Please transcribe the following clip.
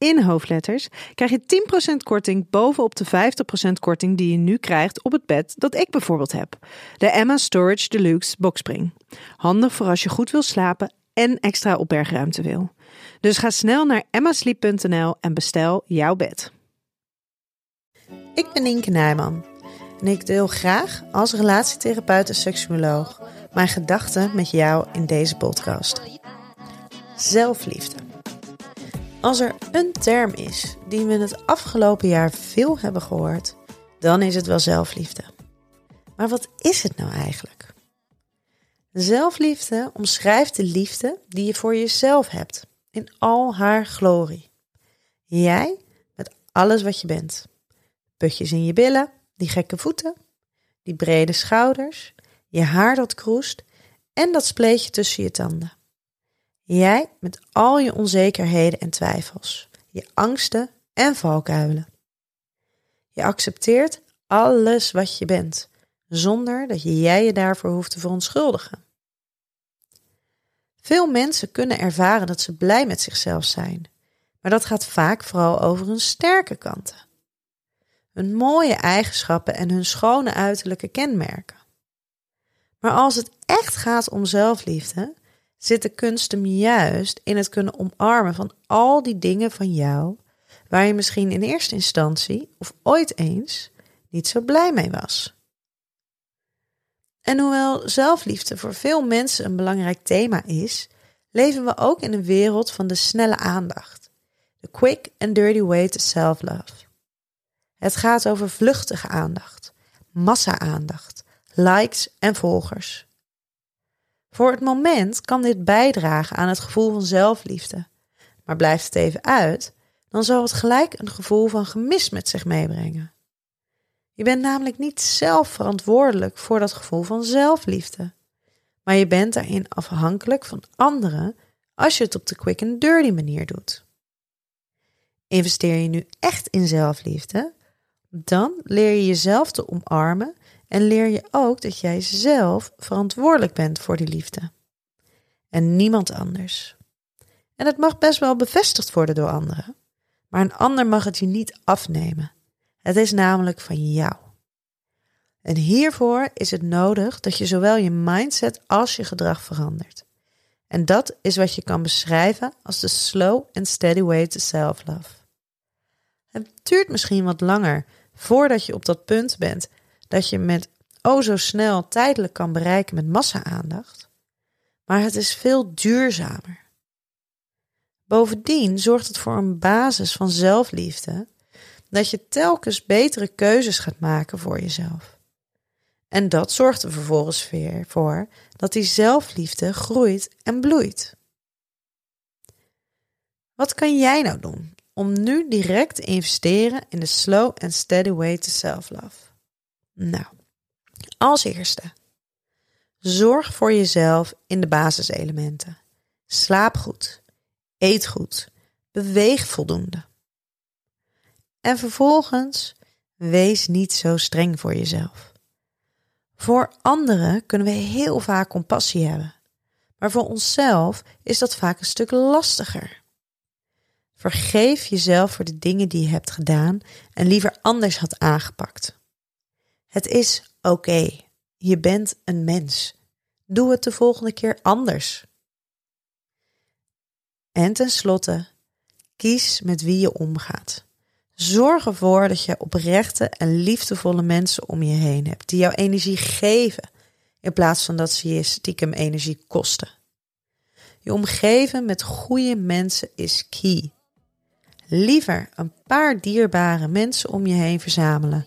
in hoofdletters krijg je 10% korting bovenop de 50% korting die je nu krijgt op het bed dat ik bijvoorbeeld heb. De Emma Storage Deluxe Boxspring. Handig voor als je goed wil slapen en extra opbergruimte wil. Dus ga snel naar emmasleep.nl en bestel jouw bed. Ik ben Inke Nijman en ik deel graag als relatietherapeut en seksuoloog mijn gedachten met jou in deze podcast. Zelfliefde. Als er een term is die we het afgelopen jaar veel hebben gehoord, dan is het wel zelfliefde. Maar wat is het nou eigenlijk? Zelfliefde omschrijft de liefde die je voor jezelf hebt, in al haar glorie. Jij met alles wat je bent. Putjes in je billen, die gekke voeten, die brede schouders, je haar dat kroest en dat spleetje tussen je tanden. Jij met al je onzekerheden en twijfels, je angsten en valkuilen. Je accepteert alles wat je bent, zonder dat jij je daarvoor hoeft te verontschuldigen. Veel mensen kunnen ervaren dat ze blij met zichzelf zijn, maar dat gaat vaak vooral over hun sterke kanten. Hun mooie eigenschappen en hun schone uiterlijke kenmerken. Maar als het echt gaat om zelfliefde, zit de kunst hem juist in het kunnen omarmen van al die dingen van jou waar je misschien in eerste instantie of ooit eens niet zo blij mee was. En hoewel zelfliefde voor veel mensen een belangrijk thema is, leven we ook in een wereld van de snelle aandacht. The quick and dirty way to self-love. Het gaat over vluchtige aandacht, massa-aandacht, likes en volgers. Voor het moment kan dit bijdragen aan het gevoel van zelfliefde, maar blijft het even uit, dan zal het gelijk een gevoel van gemis met zich meebrengen. Je bent namelijk niet zelf verantwoordelijk voor dat gevoel van zelfliefde, maar je bent daarin afhankelijk van anderen als je het op de quick and dirty manier doet. Investeer je nu echt in zelfliefde, dan leer je jezelf te omarmen en leer je ook dat jij zelf verantwoordelijk bent voor die liefde. En niemand anders. En het mag best wel bevestigd worden door anderen, maar een ander mag het je niet afnemen. Het is namelijk van jou. En hiervoor is het nodig dat je zowel je mindset als je gedrag verandert. En dat is wat je kan beschrijven als de slow and steady way to self-love. Het duurt misschien wat langer voordat je op dat punt bent dat je met oh zo snel tijdelijk kan bereiken met massa-aandacht, maar het is veel duurzamer. Bovendien zorgt het voor een basis van zelfliefde dat je telkens betere keuzes gaat maken voor jezelf. En dat zorgt er vervolgens weer voor dat die zelfliefde groeit en bloeit. Wat kan jij nou doen om nu direct te investeren in de slow and steady way to self-love? Nou, als eerste, zorg voor jezelf in de basiselementen. Slaap goed, eet goed, beweeg voldoende. En vervolgens, wees niet zo streng voor jezelf. Voor anderen kunnen we heel vaak compassie hebben, maar voor onszelf is dat vaak een stuk lastiger. Vergeef jezelf voor de dingen die je hebt gedaan en liever anders had aangepakt. Het is oké. Je bent een mens. Doe het de volgende keer anders. En tenslotte, kies met wie je omgaat. Zorg ervoor dat je oprechte en liefdevolle mensen om je heen hebt die jouw energie geven, in plaats van dat ze je stiekem energie kosten. Je omgeven met goede mensen is key. Liever een paar dierbare mensen om je heen verzamelen